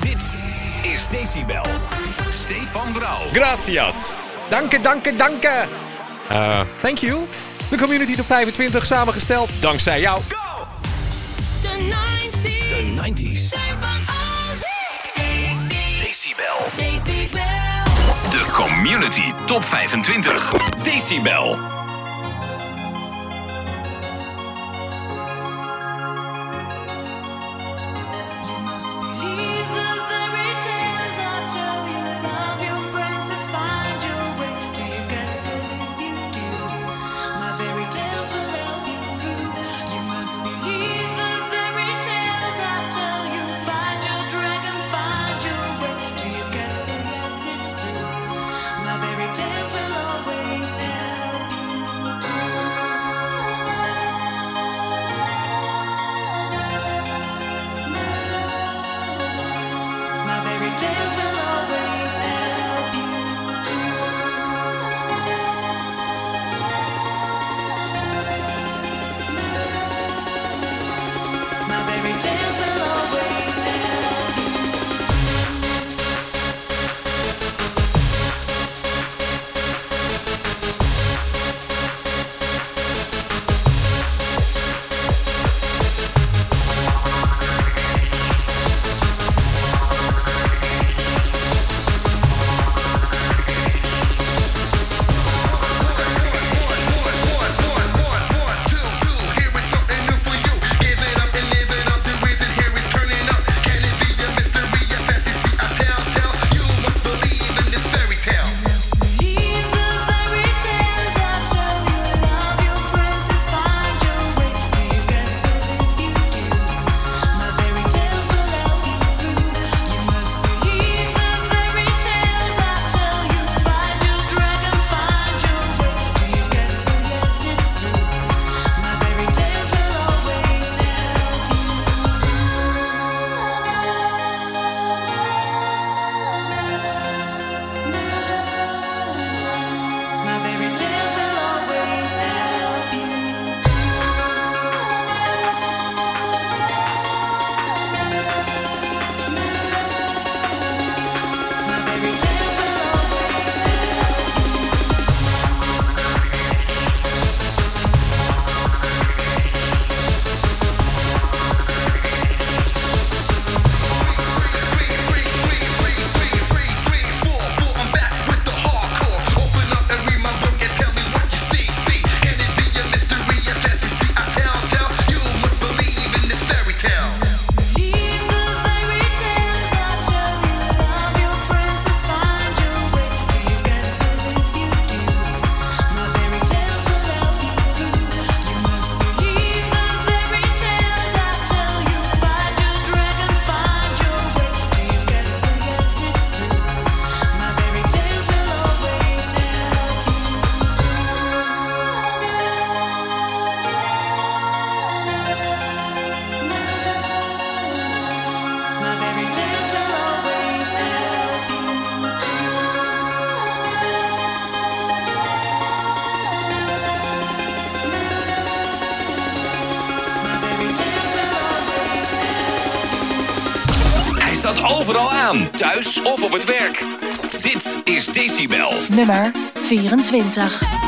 Dit is Decibel. Stefan Brouw. Gracias. Danke, danke, danke. Uh, thank you. De Community Top 25 samengesteld dankzij jou. De 90s. De 90s. Zijn van ons. Decibel. Decibel. De Community Top 25. Decibel. Thuis of op het werk. Dit is Decibel. Nummer 24.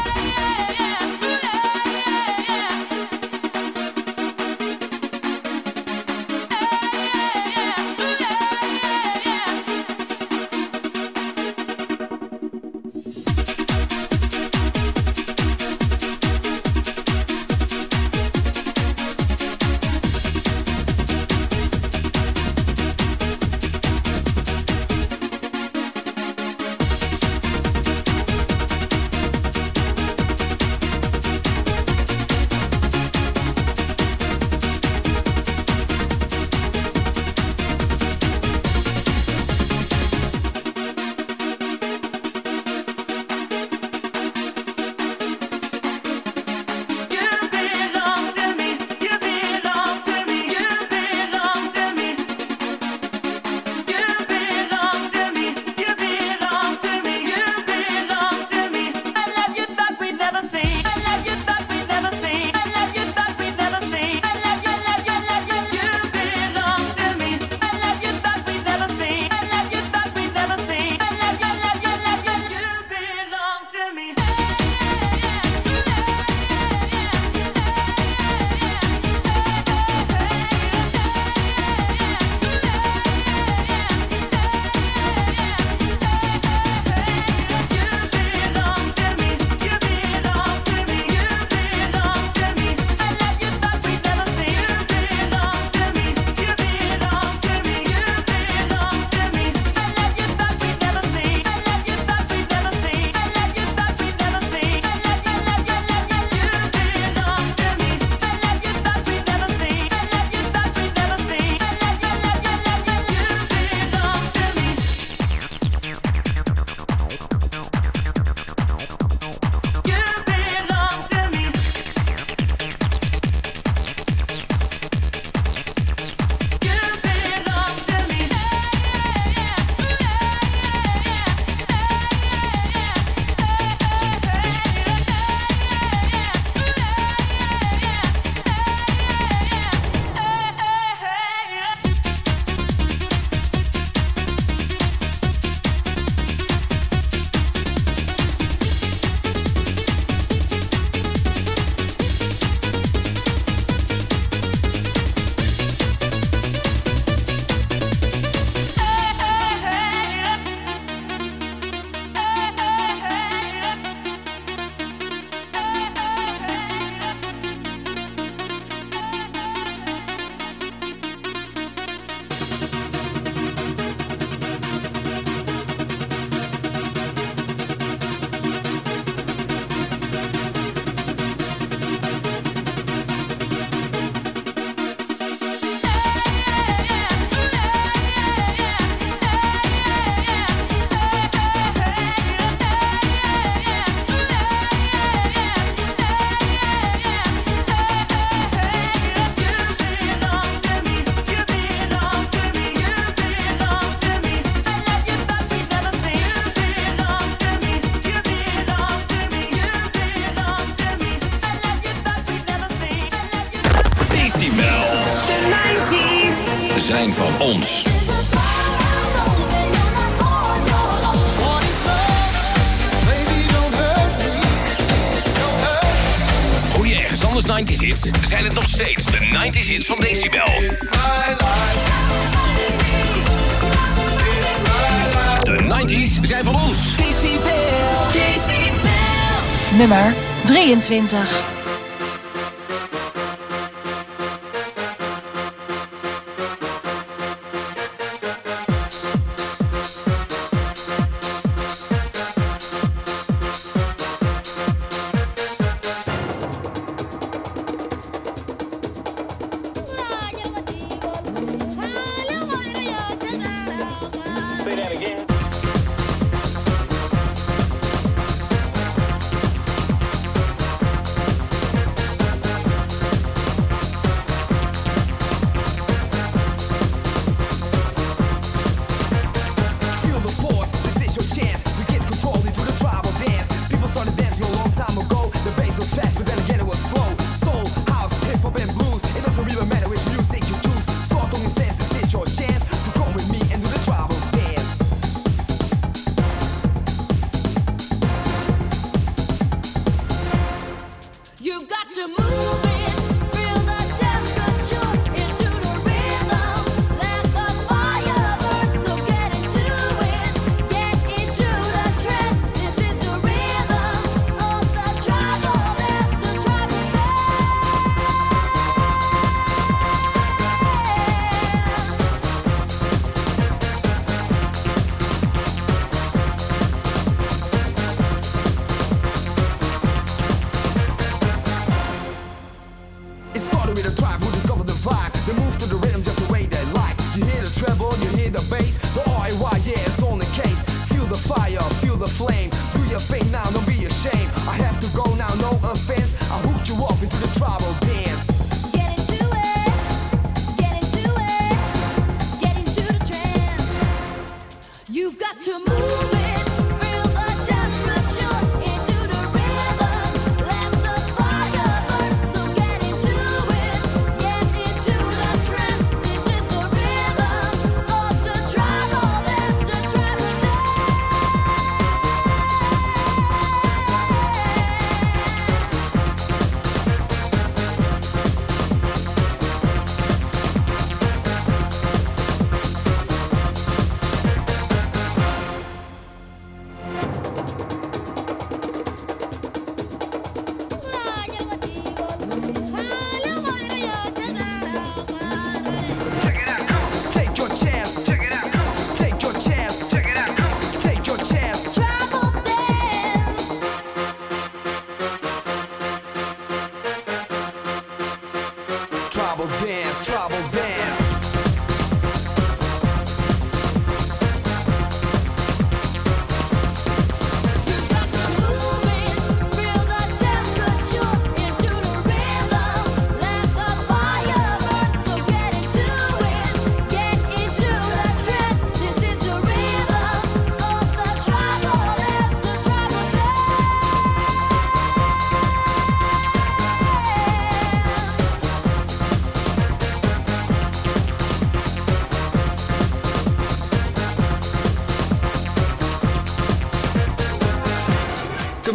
23.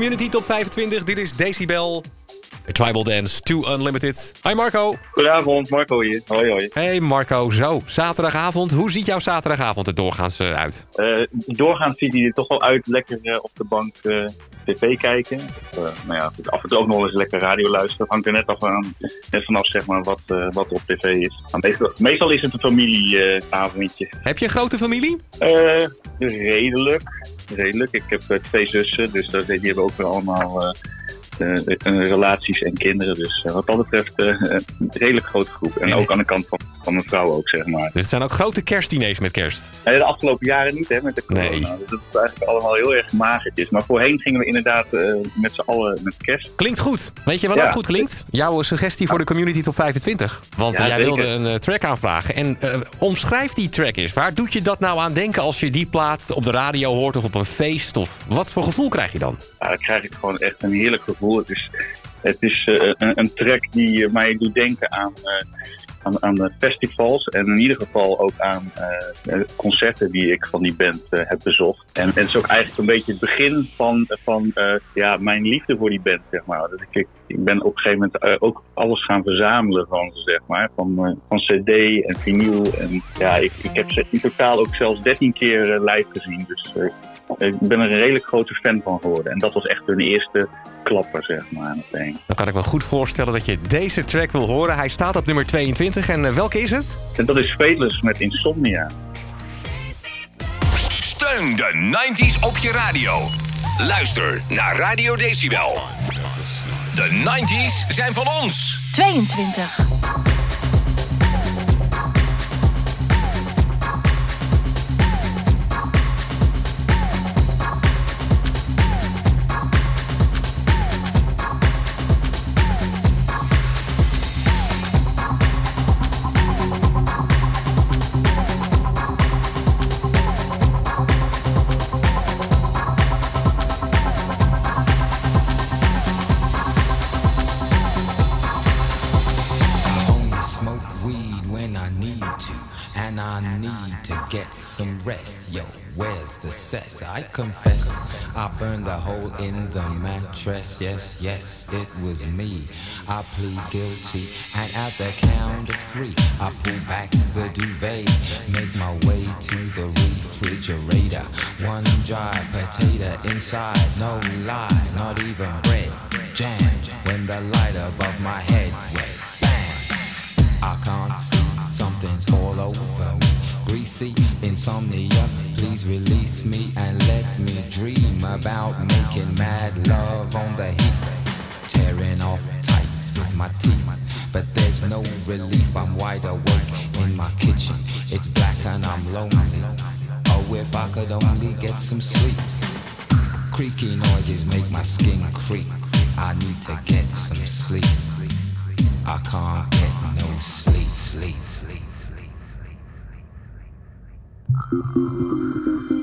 Community Top 25, dit is Decibel. Tribal Dance 2 Unlimited. Hi Marco. Goedenavond, Marco hier. Hoi, hoi. Hey Marco, zo, zaterdagavond. Hoe ziet jouw zaterdagavond er doorgaans eh, uit? Eh, doorgaans ziet hij er toch wel uit lekker eh, op de bank tv kijken. Nou ja, af en toe ook nog eens lekker radio luisteren. Hangt er net, af aan, net vanaf zeg maar, wat, wat er op tv is. Maar meestal, meestal is het een familieavondje. Heb je een grote familie? Eh redelijk. Redelijk. Ik heb eh, twee zussen, dus die hebben ook weer allemaal eh, relaties en kinderen. Dus eh, wat dat betreft eh, een redelijk grote groep. En ook aan de kant van, van mijn vrouw ook, zeg maar. Dus het zijn ook grote kerstdiners met kerst. Nee, de afgelopen jaren niet, hè, met de corona. Nee. Dus dat is eigenlijk allemaal heel erg magertjes. Maar voorheen gingen we inderdaad eh, met z'n allen met kerst. Klinkt goed. Weet je wat Ja. ook goed klinkt? Jouw suggestie voor de Community Top 25. Want Ja, eh, jij zeker. wilde een eh, track aanvragen. En eh, omschrijf die track eens. Waar doet je dat nou aan denken als je die plaat op de radio hoort of op een feest? Of wat voor gevoel krijg je dan? Ja, dan krijg ik gewoon echt een heerlijk gevoel. Het is, het is eh, een, een track die eh, mij doet denken aan, eh, aan, aan festivals en in ieder geval ook aan concerten die ik van die band heb bezocht. En, het is ook eigenlijk een beetje het begin van, van ja, mijn liefde voor die band, zeg maar. Dus ik, ik, ben op een gegeven moment ook alles gaan verzamelen van ze, zeg maar. Van, van cd en vinyl. En ja, ik, ik heb ze in totaal ook zelfs 13 keer live gezien. Dus ik ben er een redelijk grote fan van geworden. En dat was echt hun eerste klapper, zeg maar, meteen. Dan kan ik me goed voorstellen dat je deze track wil horen. Hij staat op nummer 22. En eh, welke is het? En dat is Fateless met Insomnia. Steun de 90s op je radio. Luister naar Radio Decibel. De 90s zijn van ons. 22. Where's the cess? I confess, I burned a hole in the mattress. Yes, yes, it was me. I plead guilty, and at the count of three, I pull back the duvet, make my way to the refrigerator. One dry potato inside, no lie, not even bread. Jam when the light above my head went bam. I can't see, something's all over me. Greasy insomnia, please release me and let me dream about making mad love on the heath. Tearing off tights with my teeth, but there's no relief. I'm wide awake in my kitchen. It's black and I'm lonely. Oh, if I could only get some sleep. Creaky noises make my skin creep. I need to get some sleep. I can't get no sleep, sleep. Thank you.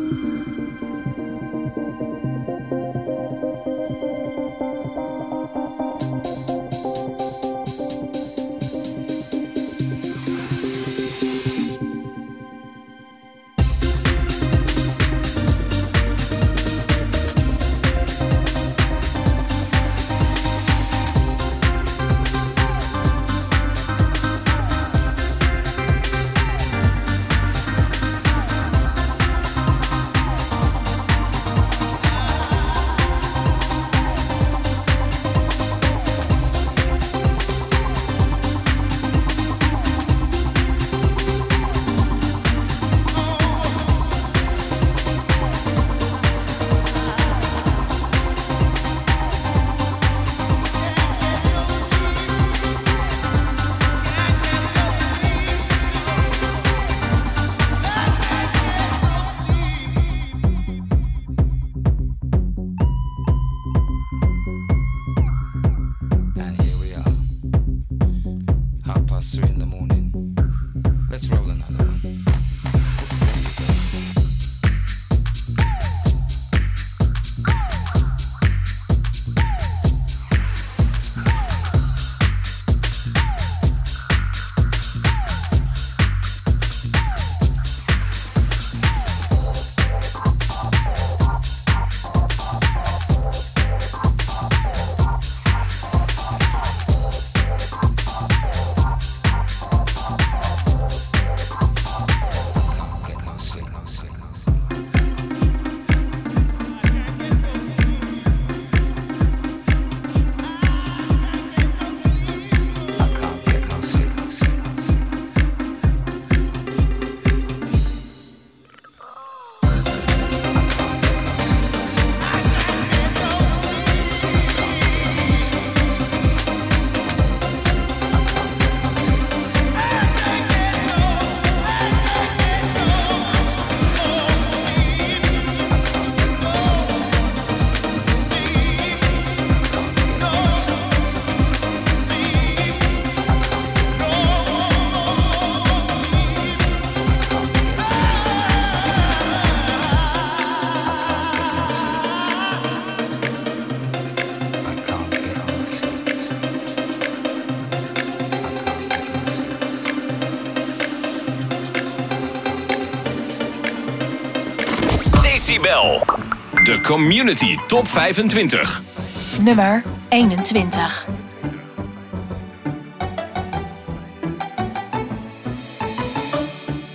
Community Top 25. Nummer 21.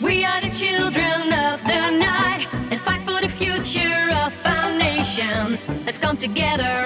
We are the children of the night and fight for the future of our nation. Let's come together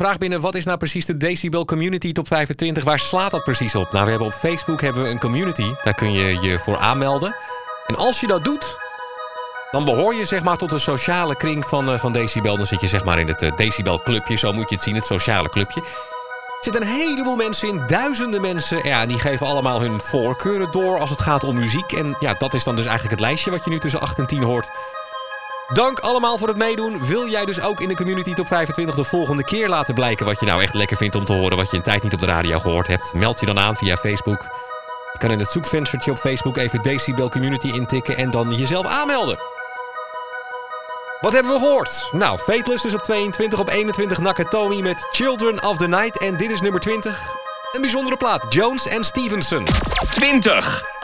vraag binnen, wat is nou precies de Decibel Community Top 25? Waar slaat dat precies op? Nou, we hebben op Facebook hebben we een community. Daar kun je je voor aanmelden. En als je dat doet, dan behoor je zeg maar tot de sociale kring van, eh, van Decibel. Dan zit je zeg maar in het eh, Decibel Clubje, zo moet je het zien, het sociale clubje. Er zitten een heleboel mensen in, duizenden mensen. Ja, die geven allemaal hun voorkeuren door als het gaat om muziek. En ja, dat is dan dus eigenlijk het lijstje wat je nu tussen 8 en 10 hoort. Dank allemaal voor het meedoen. Wil jij dus ook in de Community Top 25 de volgende keer laten blijken wat je nou echt lekker vindt om te horen, wat je een tijd niet op de radio gehoord hebt? Meld je dan aan via Facebook. Je kan in het zoekvenstertje op Facebook even Decibel Community intikken en dan jezelf aanmelden. Wat hebben we gehoord? Nou, Fateless is op 22, op 21 Nakatomi met Children of the Night. En dit is nummer 20. Een bijzondere plaat, Jones en Stevenson. 20.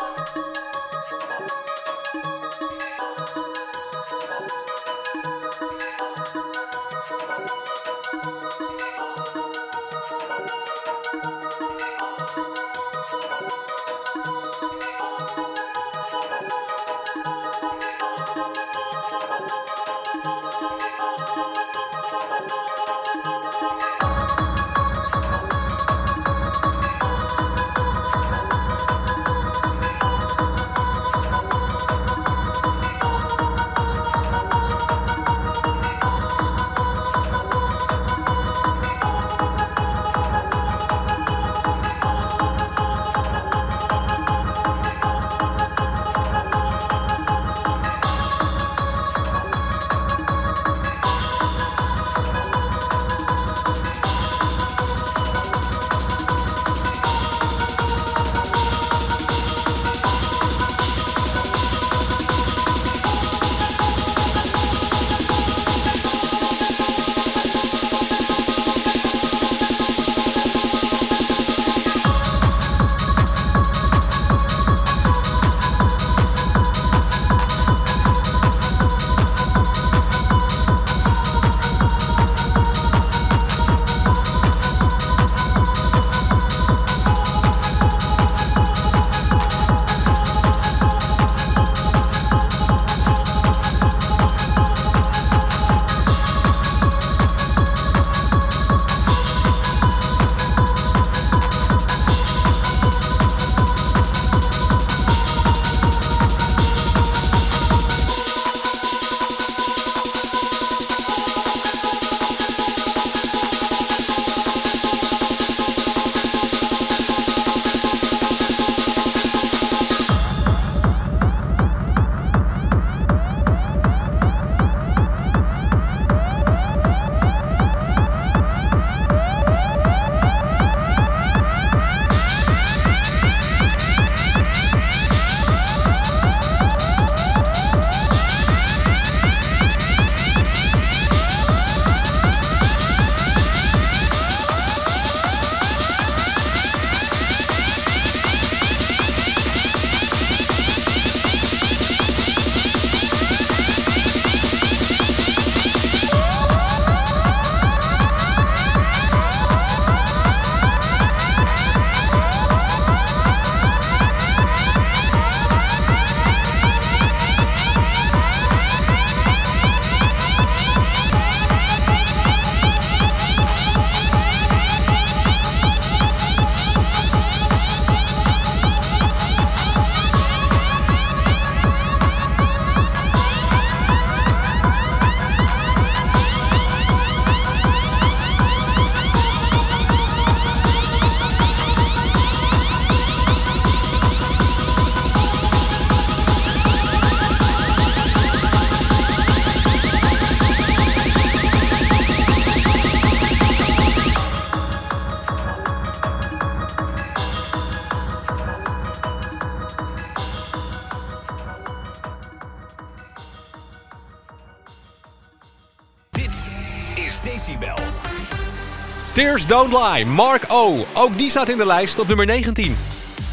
Tears Don't Lie, Mark O. Ook die staat in de lijst op nummer 19.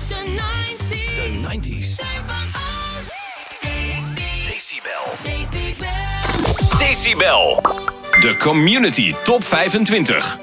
De 90s. De 90s. zijn van ons. Decibel. Decibel. Decibel. De Community Top 25.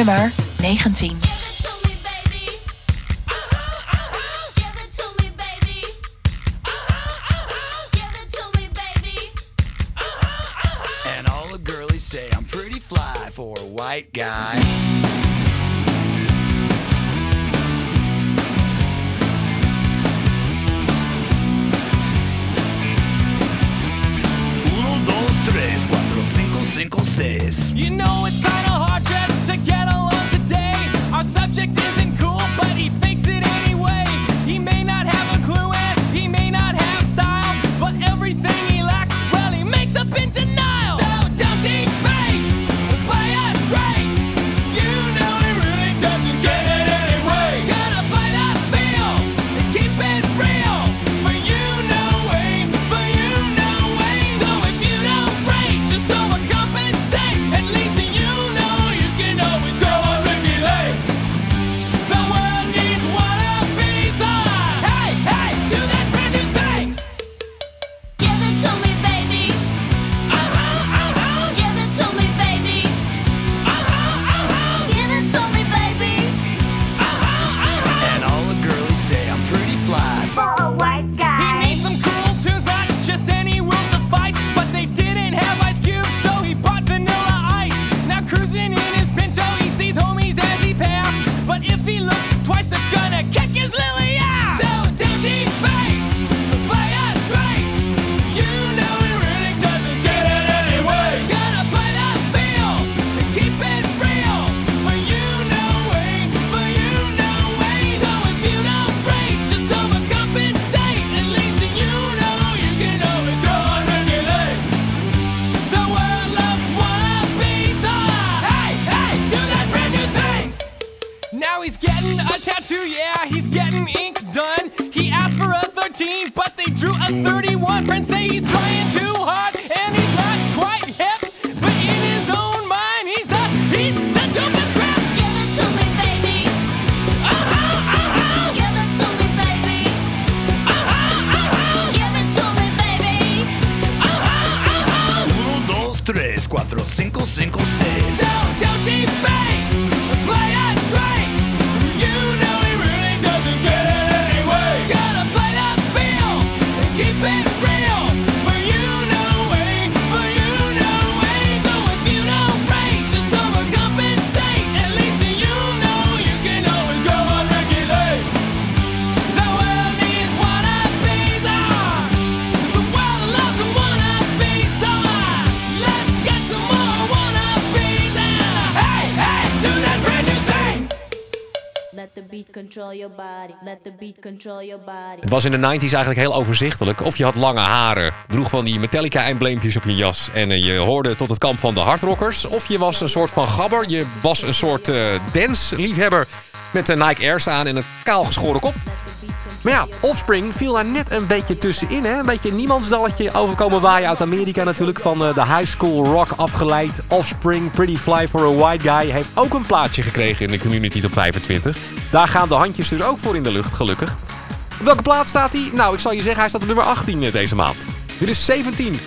Nummer 19. And all the girlies say I'm pretty fly for a white guy. Uno, dos, tres, cuatro, cinco, cinco, seis. You know it's kinda hard Het was in de 90s eigenlijk heel overzichtelijk. Of je had lange haren, droeg van die Metallica-embleempjes op je jas... en eh, je hoorde tot het kamp van de hardrockers. Of je was een soort van gabber, je was een soort eh, uh, dance-liefhebber... met de Nike Airs aan en een kaalgeschoren kop. Maar ja, Offspring viel daar net een beetje tussenin. Hè? Een beetje niemandsdalletje overkomen waaien uit Amerika natuurlijk. Van eh, de high school rock afgeleid. Offspring, Pretty Fly for a White Guy. Heeft ook een plaatje gekregen in de community op 25. Daar gaan de handjes dus ook voor in de lucht, gelukkig. Op welke plaats staat hij? Nou, ik zal je zeggen, hij staat op nummer 18 eh, deze maand. Dit is 17.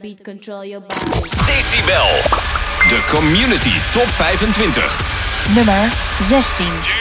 beat control your body. Decibel, de community top 25. Nummer 16.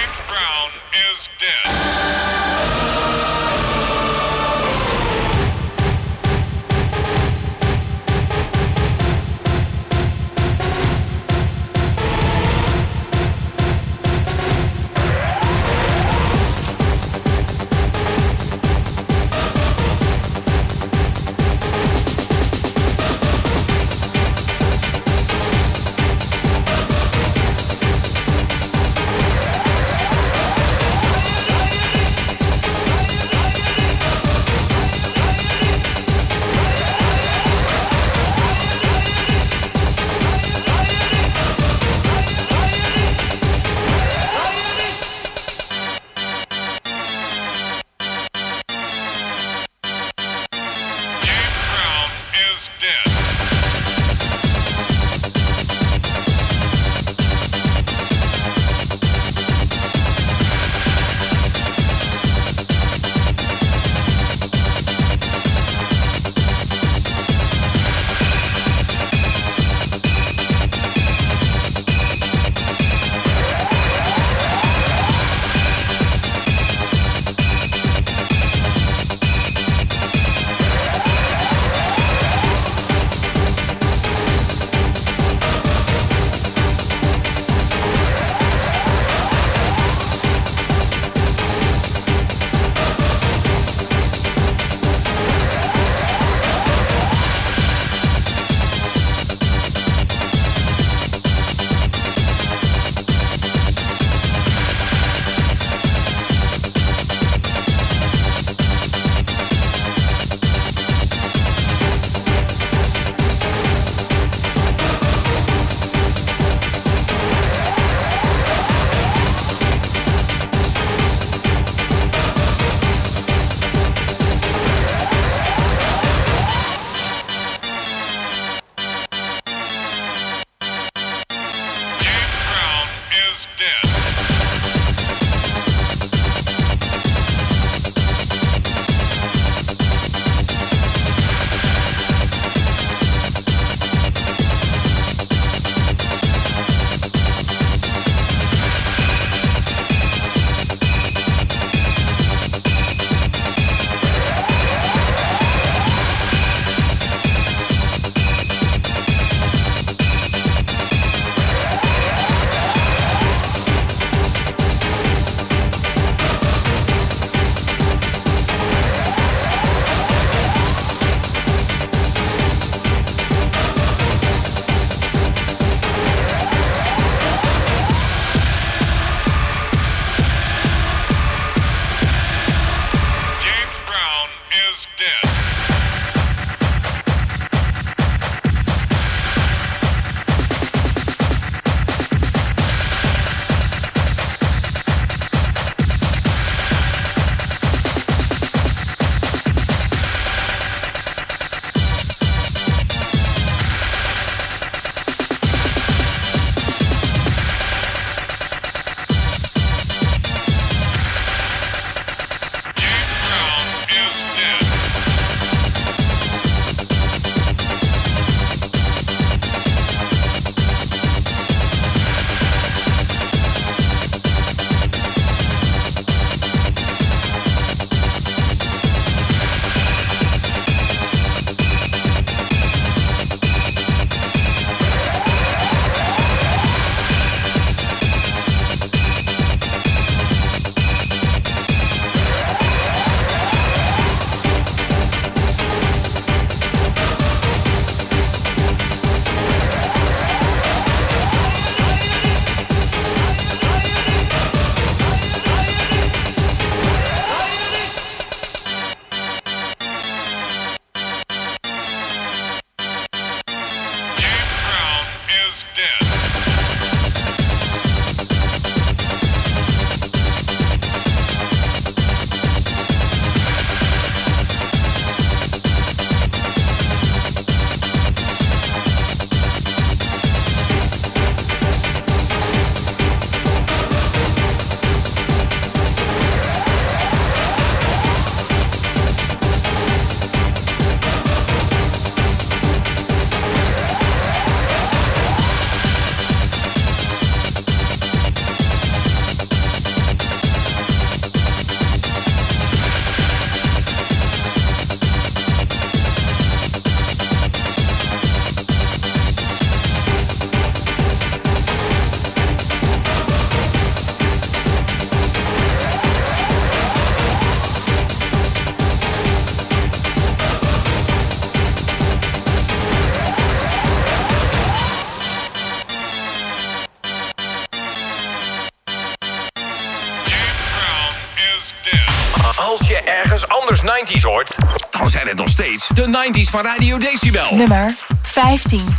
Het nog steeds de 90s van Radio Decibel. Nummer 15.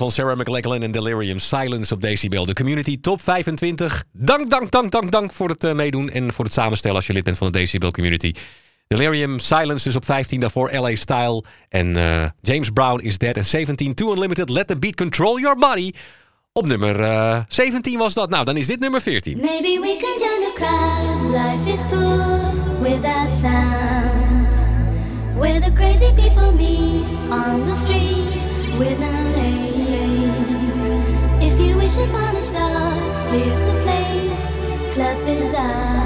Van Sarah McLachlan en Delirium Silence op Decibel. De Community Top 25. Dank, dank, dank, dank, dank voor het eh, meedoen en voor het samenstellen als je lid bent van de Decibel Community. Delirium Silence is op 15, daarvoor LA Style. En eh, James Brown is Dead. En 17, Too Unlimited, Let the Beat Control Your Body. Op nummer eh, 17 was dat. Nou, dan is dit nummer 14. Maybe we can join the crowd. Life is full without sound. Where the crazy people meet on the street without aim. Wish upon a star, here's the place. Club is Bizarre.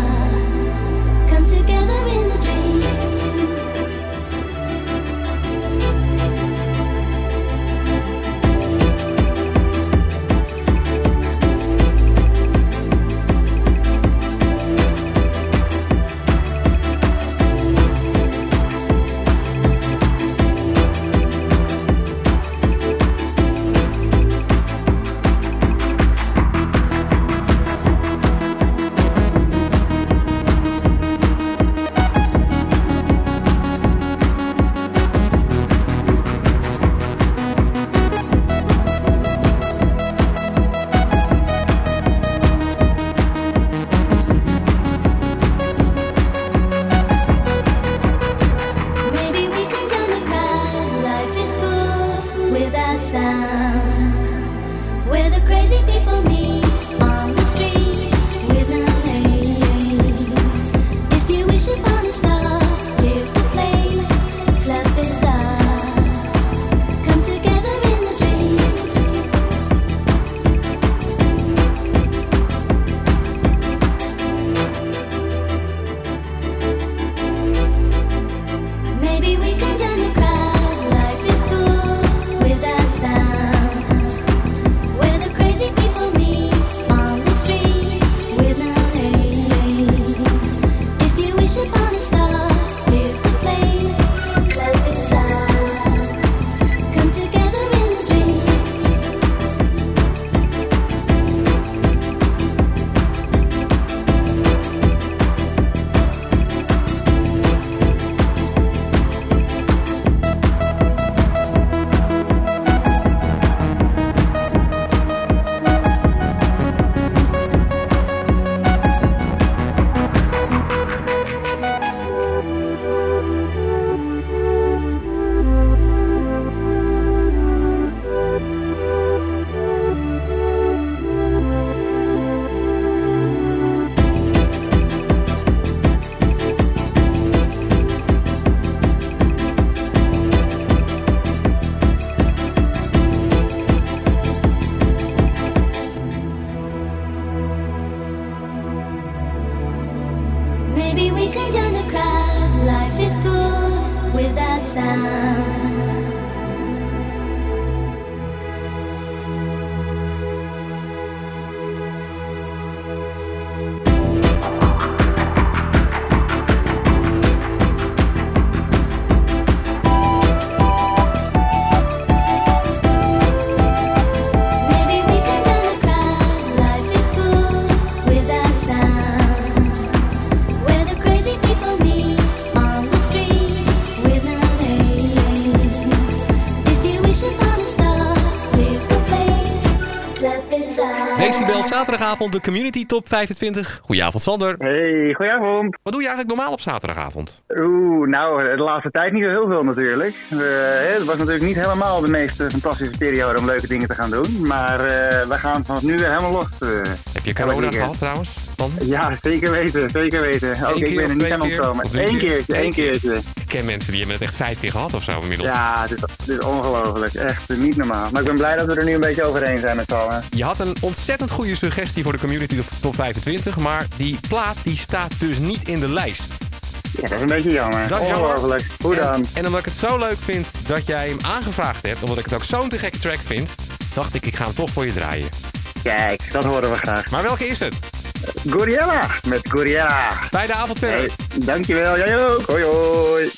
Zaterdagavond de Community Top 25. Goedenavond Sander. Hey, goedenavond. Wat doe je eigenlijk normaal op zaterdagavond? Oeh, nou, de laatste tijd niet zo heel veel natuurlijk. Het was natuurlijk niet helemaal de meest eh, fantastische periode om leuke dingen te gaan doen. Maar eh, we gaan vanaf nu weer helemaal los. eh. Heb je corona gehad trouwens? Dan? Ja, zeker weten, zeker weten. Ook ik ben er niet aan ontkomen. Eén keer? keertje, één keer? keertje. Ik ken mensen die hebben het echt vijf keer gehad of zo inmiddels. Ja, het is, het is ongelooflijk. Echt niet normaal. Maar ik ben blij dat we er nu een beetje overheen zijn met z'n allen. Je had een ontzettend goede suggestie voor de Community Top- Top 25, maar die plaat die staat dus niet in de lijst. Ja, dat is een beetje jammer. Dat is ongelooflijk. Hoe dan? En, en omdat ik het zo leuk vind dat jij hem aangevraagd hebt, omdat ik het ook zo'n te gekke track vind, dacht ik, ik ga hem toch voor je draaien. Kijk, dat horen we graag. Maar welke is het? Goriella, met Goriella. Fijne avond verder. Hey, dankjewel, jij ook. Hoi hoi.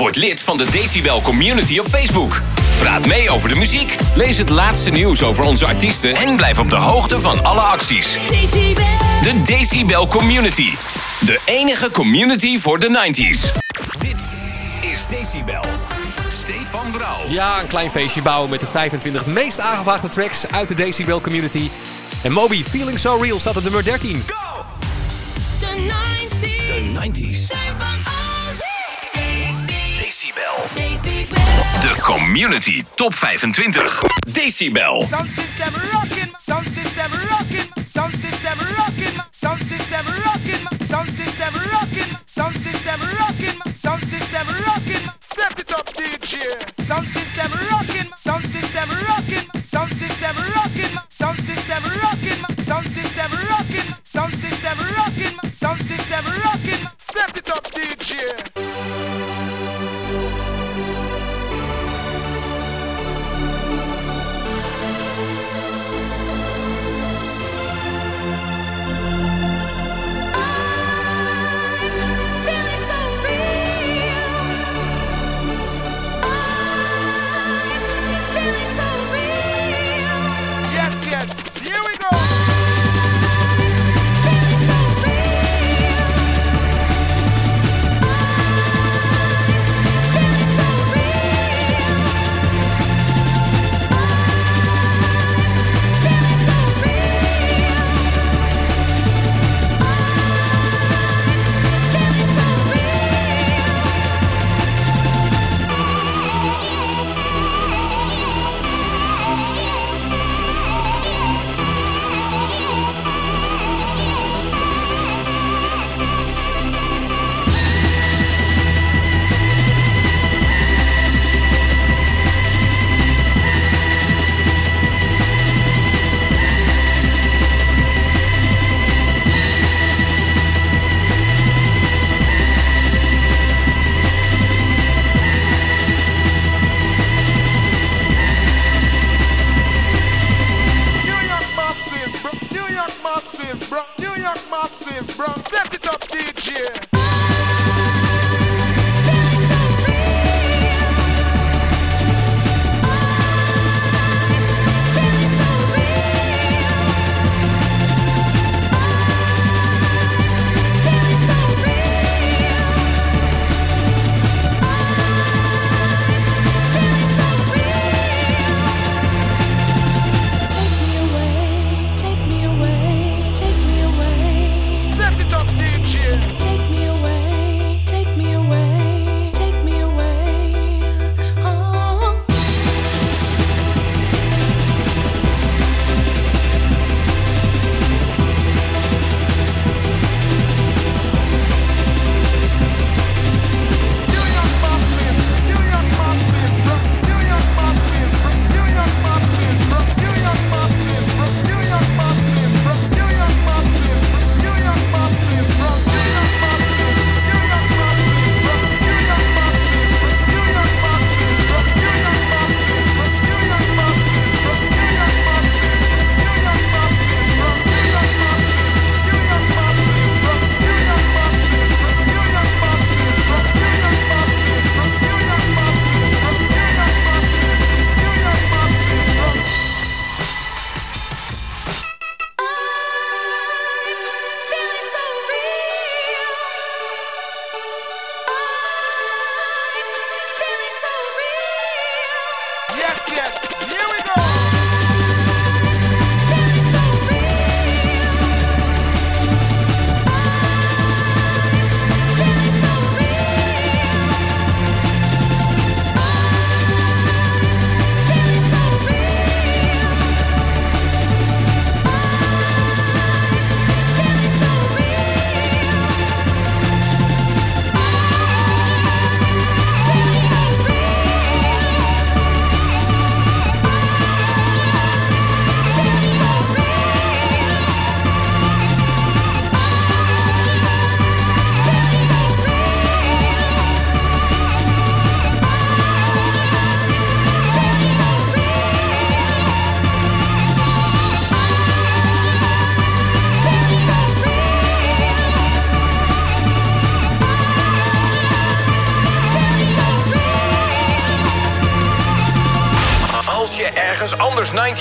Word lid van de Decibel Community op Facebook. Praat mee over de muziek, lees het laatste nieuws over onze artiesten en blijf op de hoogte van alle acties. De Decibel Community. De enige community voor de 90s. Dit is Decibel. Stefan Brouw. Ja, een klein feestje bouwen met de 25 meest aangevraagde tracks uit de Decibel community. En Moby, Feeling So Real, staat op nummer 13. De 90s. De 90s. De Community Top 25. Decibel. Sound system rocking, sound system rocking, sound system rocking, sound system rocking, sound system rocking, sound system rocking, sound system rocking. Set it up, DJ. Sound system rocking, sound system rocking, sound system rocking, sound system rocking, sound system rocking, sound system rocking, sound system rocking. Set it up, DJ.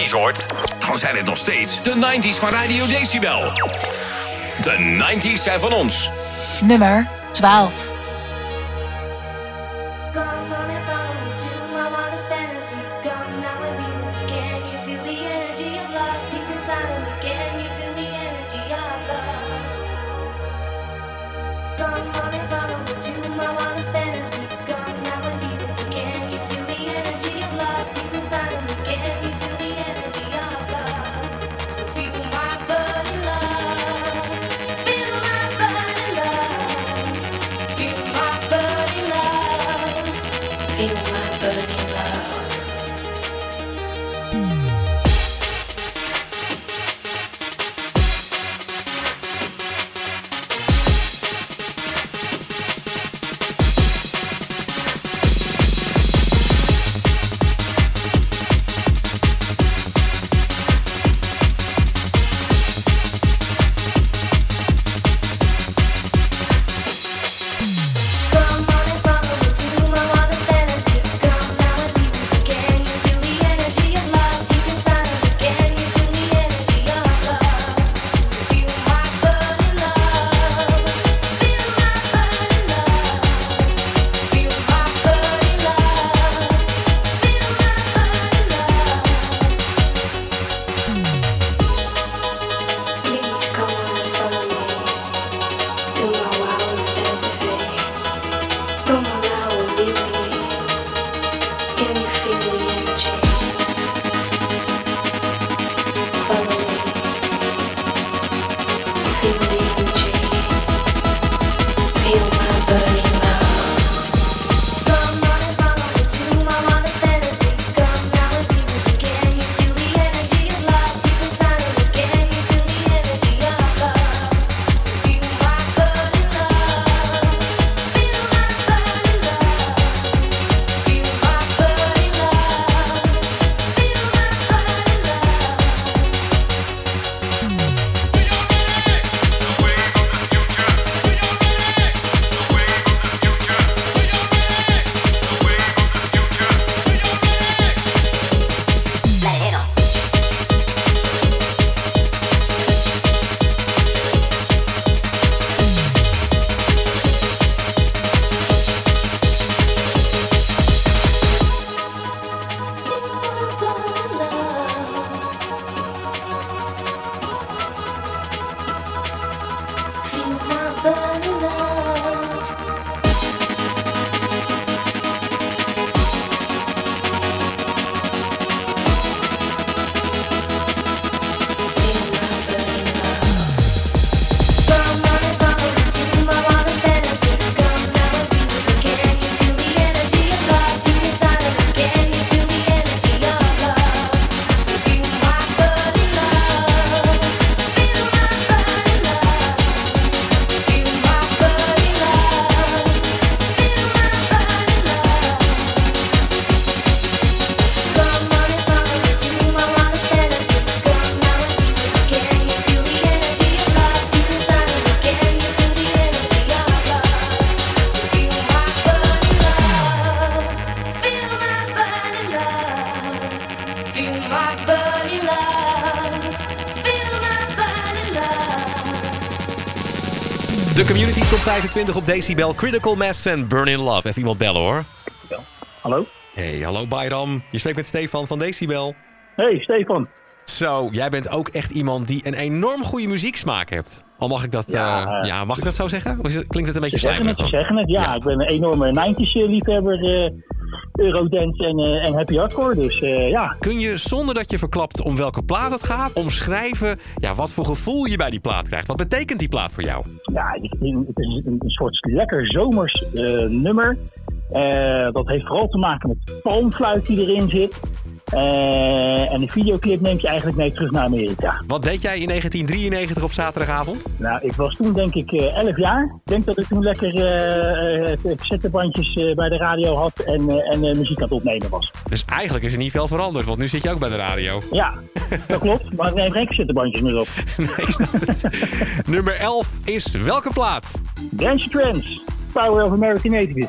hoort, dan zijn het nog steeds de 90s van Radio Decibel. De 90s zijn van ons. Nummer 12. 20 op decibel. Critical Mass and Burn in Love. Even iemand bellen hoor. Hallo? Hey, hallo Bayram. Je spreekt met Stefan van Decibel. Hey, Stefan. Zo, jij bent ook echt iemand die een enorm goede muzieksmaak hebt. Al mag ik dat, ja, eh, eh, ja mag ik dat zo zeggen? Of klinkt het een beetje slijmerig dan? zeggen het, ja, ja, Ik ben een enorme 90s eh, liefhebber, Eurodance en, happy hardcore, dus ja. Kun je zonder dat je verklapt om welke plaat het gaat, omschrijven ja, wat voor gevoel je bij die plaat krijgt? Wat betekent die plaat voor jou? Ja, het is een, soort lekker zomers eh, nummer. Eh, dat heeft vooral te maken met palmfluit die erin zit. Eh, en de videoclip neemt je eigenlijk mee terug naar Amerika. Wat deed jij in 1993 op zaterdagavond? Nou, ik was toen denk ik eh 11 jaar. Ik denk dat ik toen lekker cassettebandjes bij de radio had en, en muziek aan het opnemen was. Dus eigenlijk is er niet veel veranderd, want nu zit je ook bij de radio. Ja, dat klopt. Maar ik neem geen cassettebandjes meer op. nee, ik snap het. Nummer 11 is welke plaat? Dance Trends, Power of American Natives.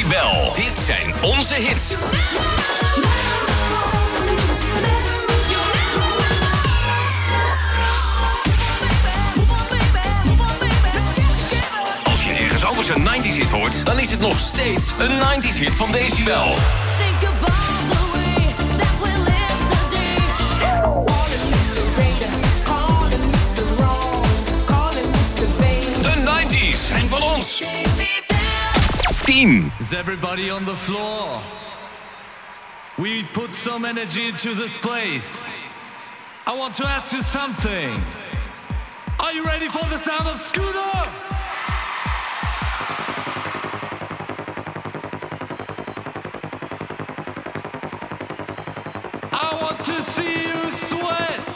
Decibel. Dit zijn onze hits. Als je ergens anders een 90s hit hoort, dan is het nog steeds een 90s hit van Decibel. De 90s zijn van ons. 10. Is everybody on the floor? We put some energy into this place. I want to ask you something. Are you ready for the sound of Scooter? I want to see you sweat. I want to see you sweat.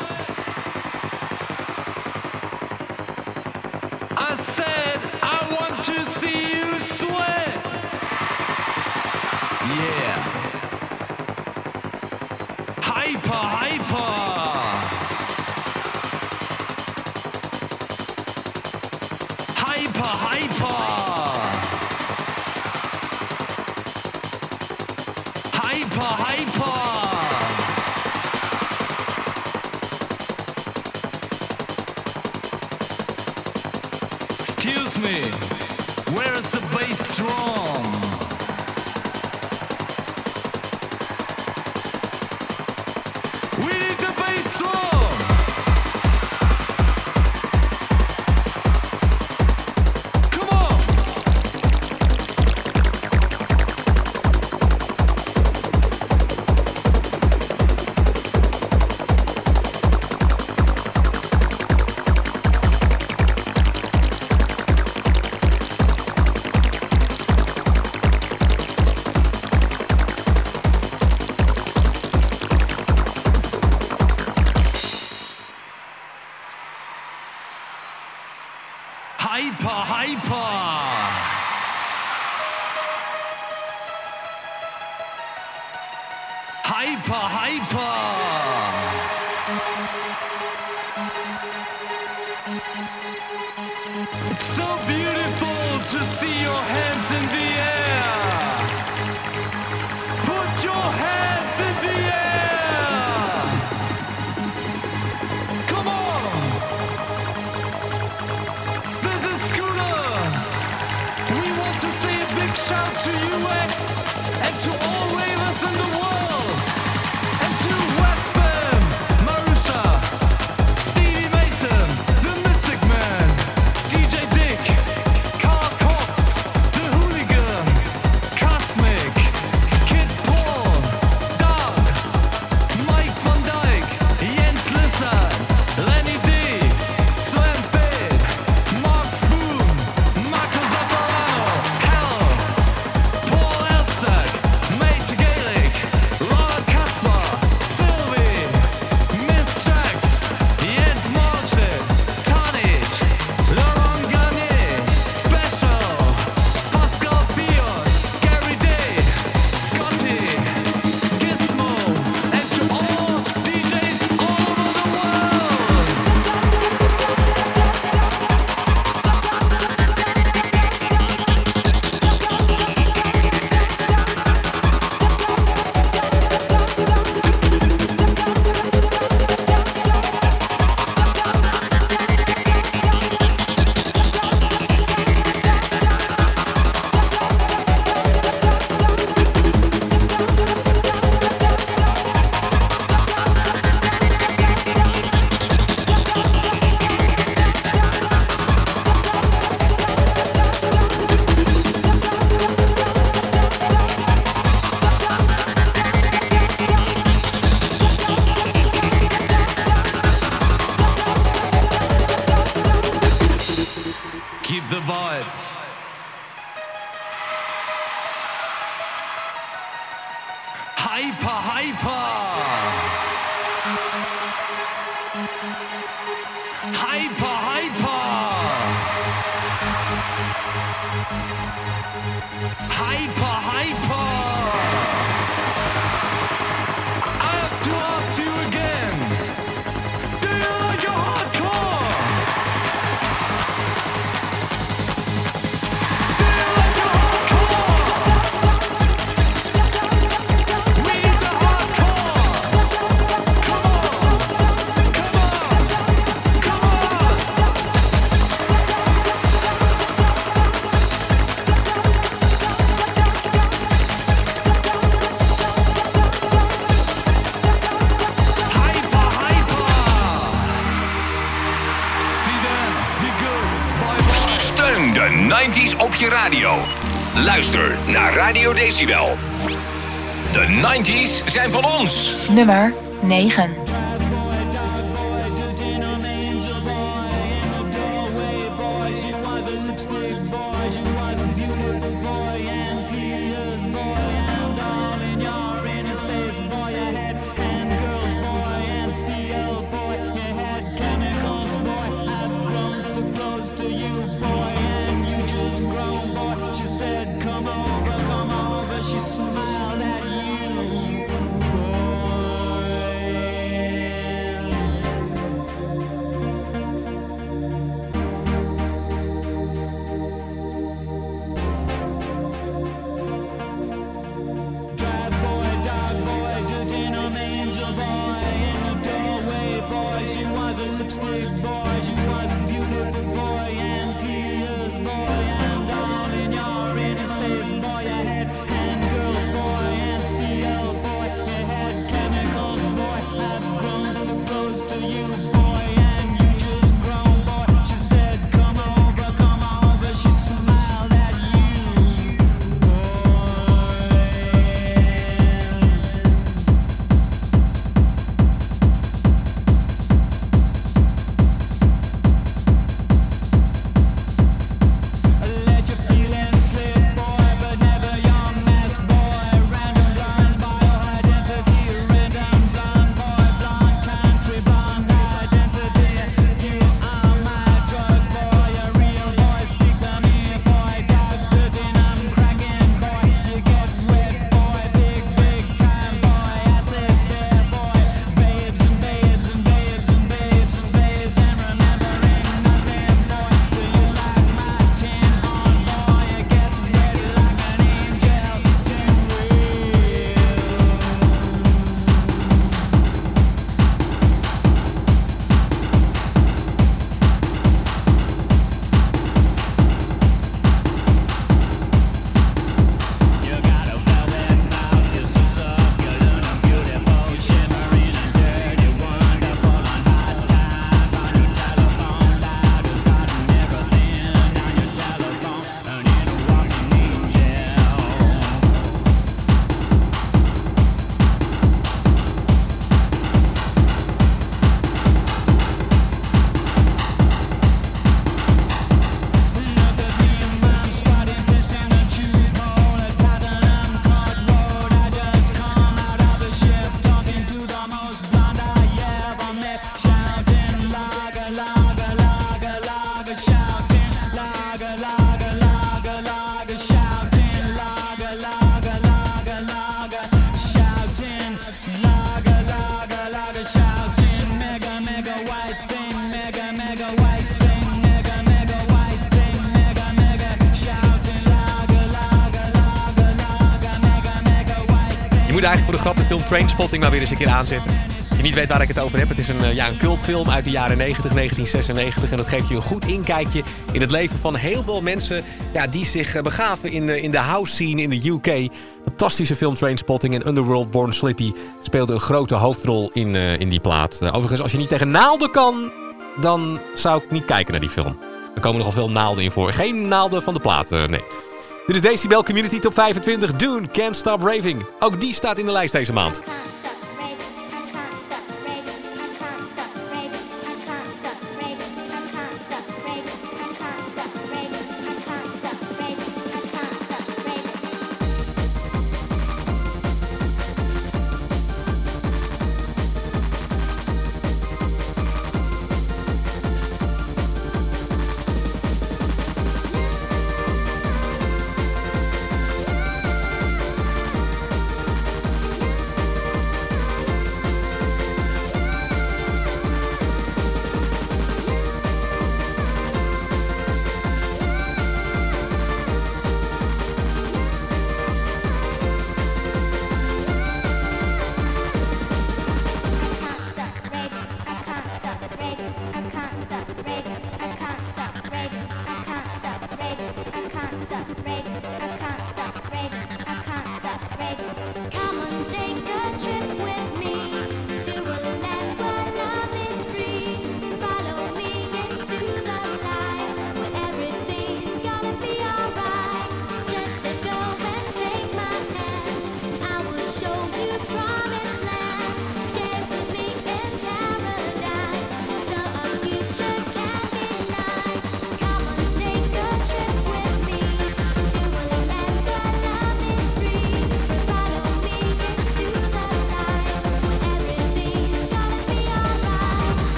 Radio Decibel. De 90s zijn van ons. Nummer 9. film Trainspotting maar weer eens een keer aanzetten. Je niet weet waar ik het over heb, het is een, eh, ja, een cultfilm uit de jaren 90, 1996. En dat geeft je een goed inkijkje in het leven van heel veel mensen ja, die zich eh, begaven in de, in de house scene in de UK. Fantastische film Trainspotting en Underworld Born Slippy speelde een grote hoofdrol in, eh, in die plaat. overigens, als je niet tegen naalden kan, dan zou ik niet kijken naar die film. Er komen nogal veel naalden in voor. Geen naalden van de platen, nee. Dit is Decibel Community Top 25. Doen Can't Stop Raving. Ook die staat in de lijst deze maand.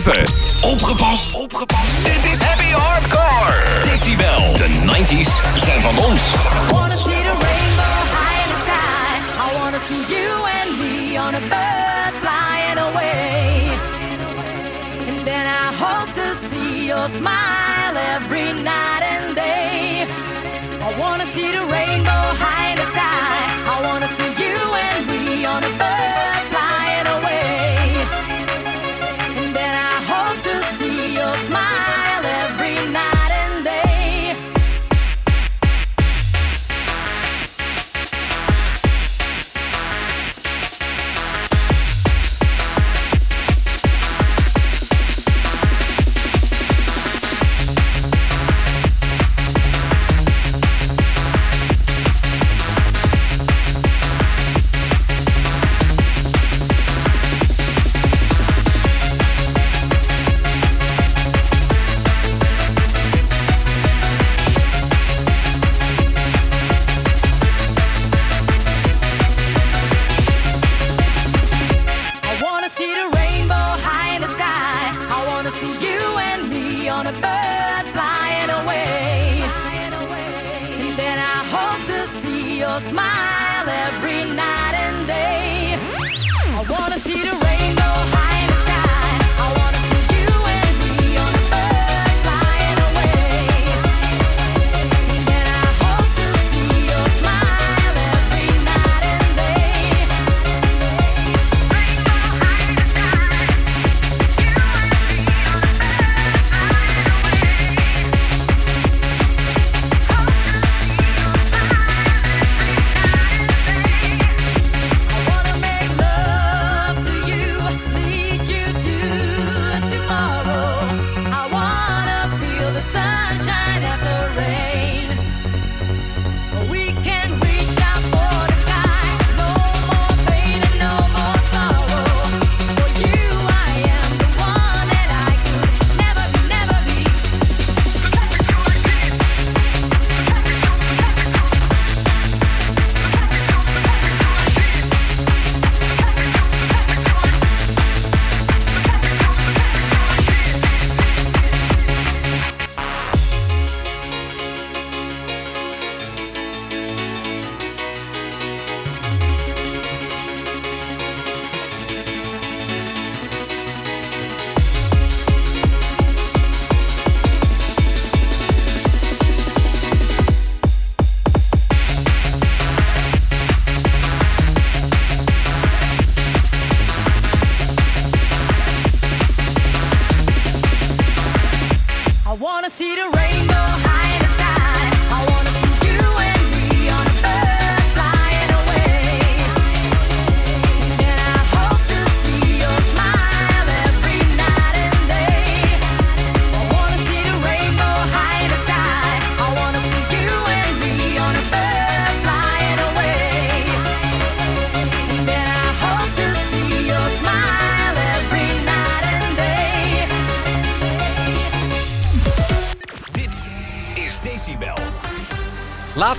Opgepast. Opgepast. Dit is Happy Hardcore. Decibel. De 90s zijn van ons.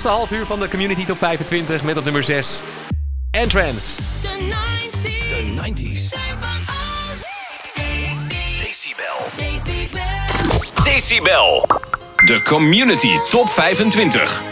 laatste half uur van de Community Top 25 met op nummer 6 Entrance. The 90s. The 90s. Decibel. Decibel. De Community Top 25.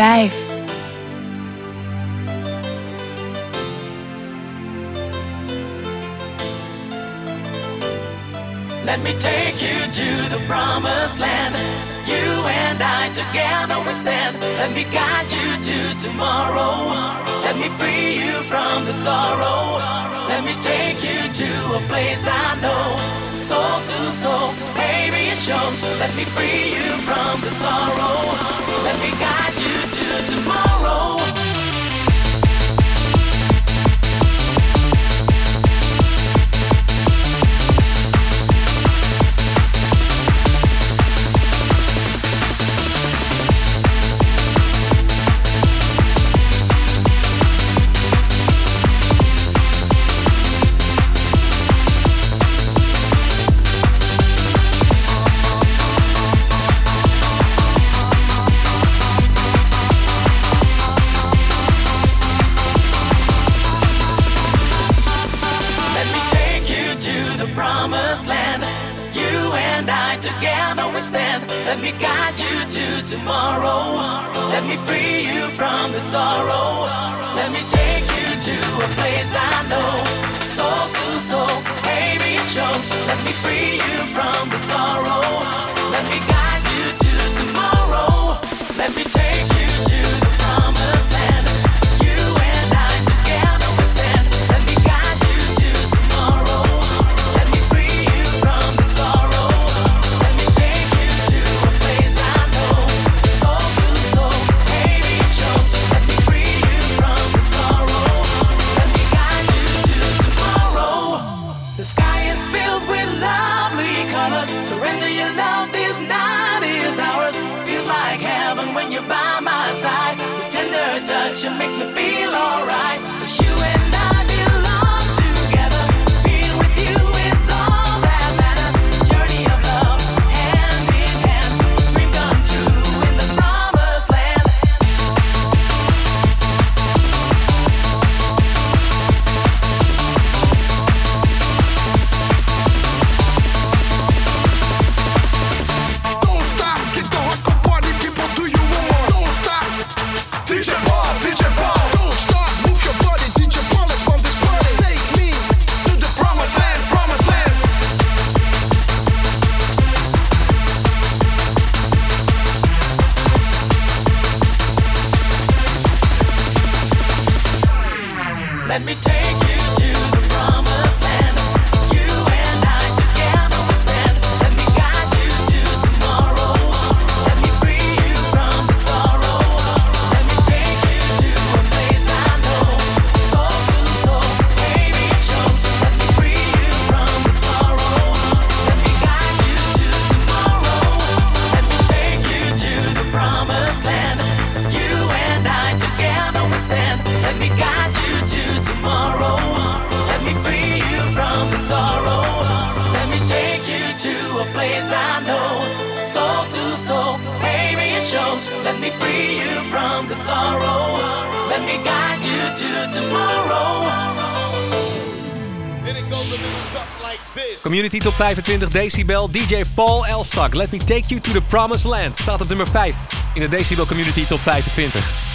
5. take you to a place I know. Soul to soul, baby, it shows. Let me free you from the sorrow. Let me guide you to tomorrow. me free you from the sorrow. 25 decibel, DJ Paul Elstak. Let me take you to the promised land. Staat op nummer 5 in de Decibel Community Top 25.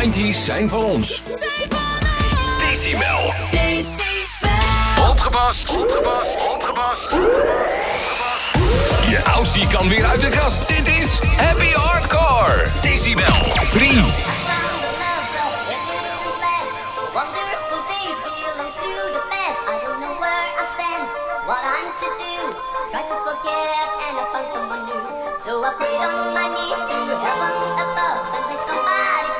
90's zijn van ons. Zijn van ons. Decibel. Decibel. Opgepast. Opgepast. Opgepast. Je Aussie kan weer uit de kast. Dit is Happy Hardcore. Decibel. 3. Try to forget and I find someone new. So I prayed on my knees to heaven above, send me somebody.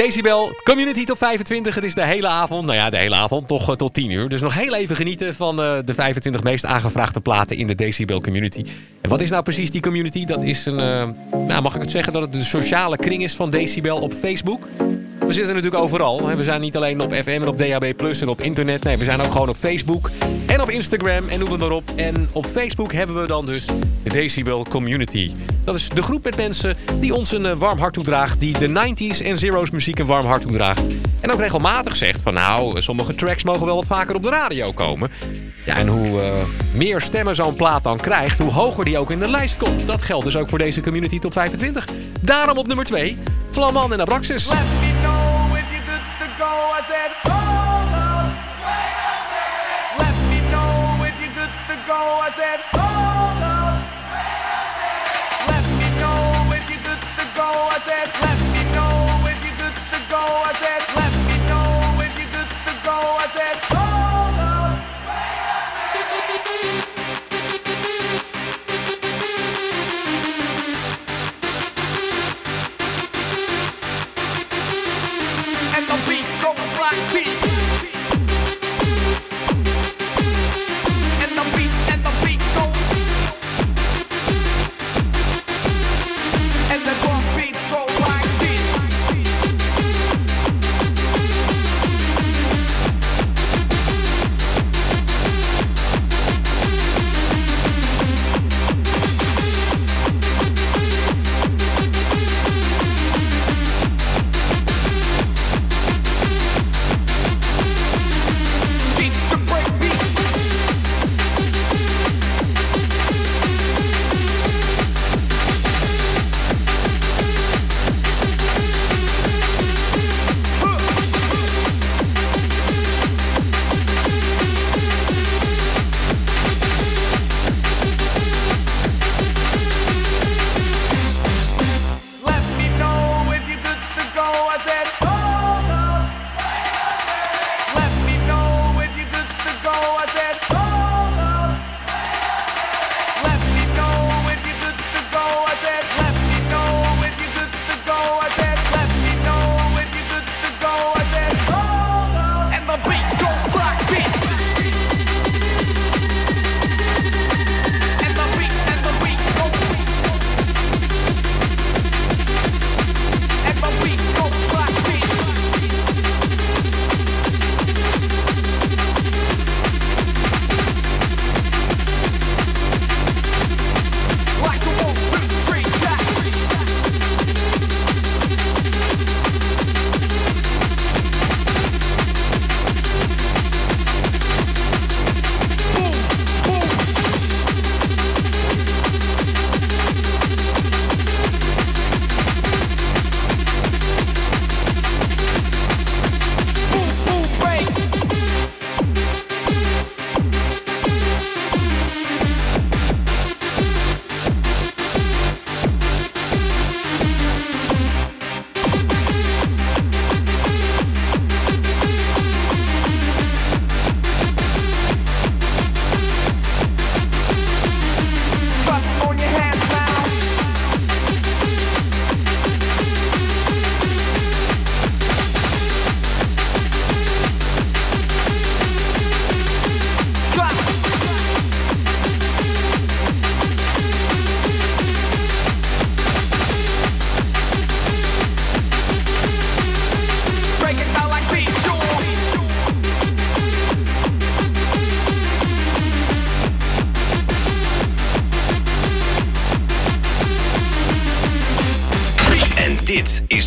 Decibel, Community Top 25. Het is de hele avond, nou ja, de hele avond, nog eh, tot 10 uur. Dus nog heel even genieten van eh, de 25 meest aangevraagde platen in de Decibel Community. En wat is nou precies die community? Dat is een, eh, nou mag ik het zeggen dat het de sociale kring is van Decibel op Facebook? We zitten natuurlijk overal. We zijn niet alleen op FM en op DAB en op internet. Nee, we zijn ook gewoon op Facebook en op Instagram en noem het maar op. En op Facebook hebben we dan dus de Decibel Community. Dat is de groep met mensen die ons een eh, warm hart toedraagt. Die de 90s en zeros muziek een warm hart toedraagt. En ook regelmatig zegt van nou, sommige tracks mogen wel wat vaker op de radio komen. Ja, en hoe eh, meer stemmen zo'n plaat dan krijgt, hoe hoger die ook in de lijst komt. Dat geldt dus ook voor deze Community Top 25. Daarom op nummer 2, Flaman en Abraxas. Let me know if you're good to go. I said, minute. Let me know if you're good to go. I said, hold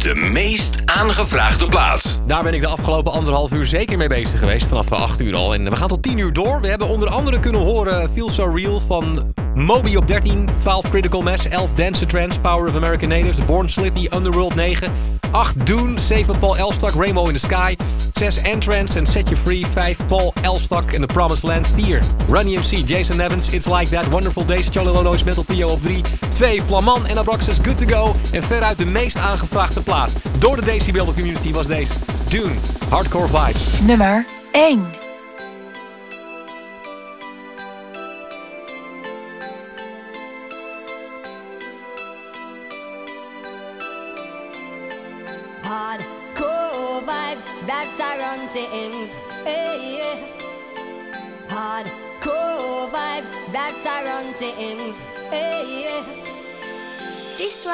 de meest aangevraagde plaats. Daar ben ik de afgelopen anderhalf uur zeker mee bezig geweest. Vanaf 8 uur al. En we gaan tot 10 uur door. We hebben onder andere kunnen horen Feel So Real van Moby op 13. 12 Critical Mass. 11 Dance Trance. Power of American Natives. Born Slippy. Underworld 9. 8 Dune. 7 Paul Elstak. Rainbow in the Sky. 6 Entrance en Set You Free. 5 Paul Elstak en The Promised Land. 4 Run EMC. Jason Evans. It's Like That. Wonderful Days. Lono's Metal Trio op 3. 2 Flaman en Abraxas. Good To Go. En veruit de meest aangevraagde plaat door de Decibel community was deze. Dune. Hardcore Vibes. Nummer 1.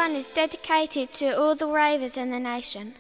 Is dedicated to all the ravers in the nation.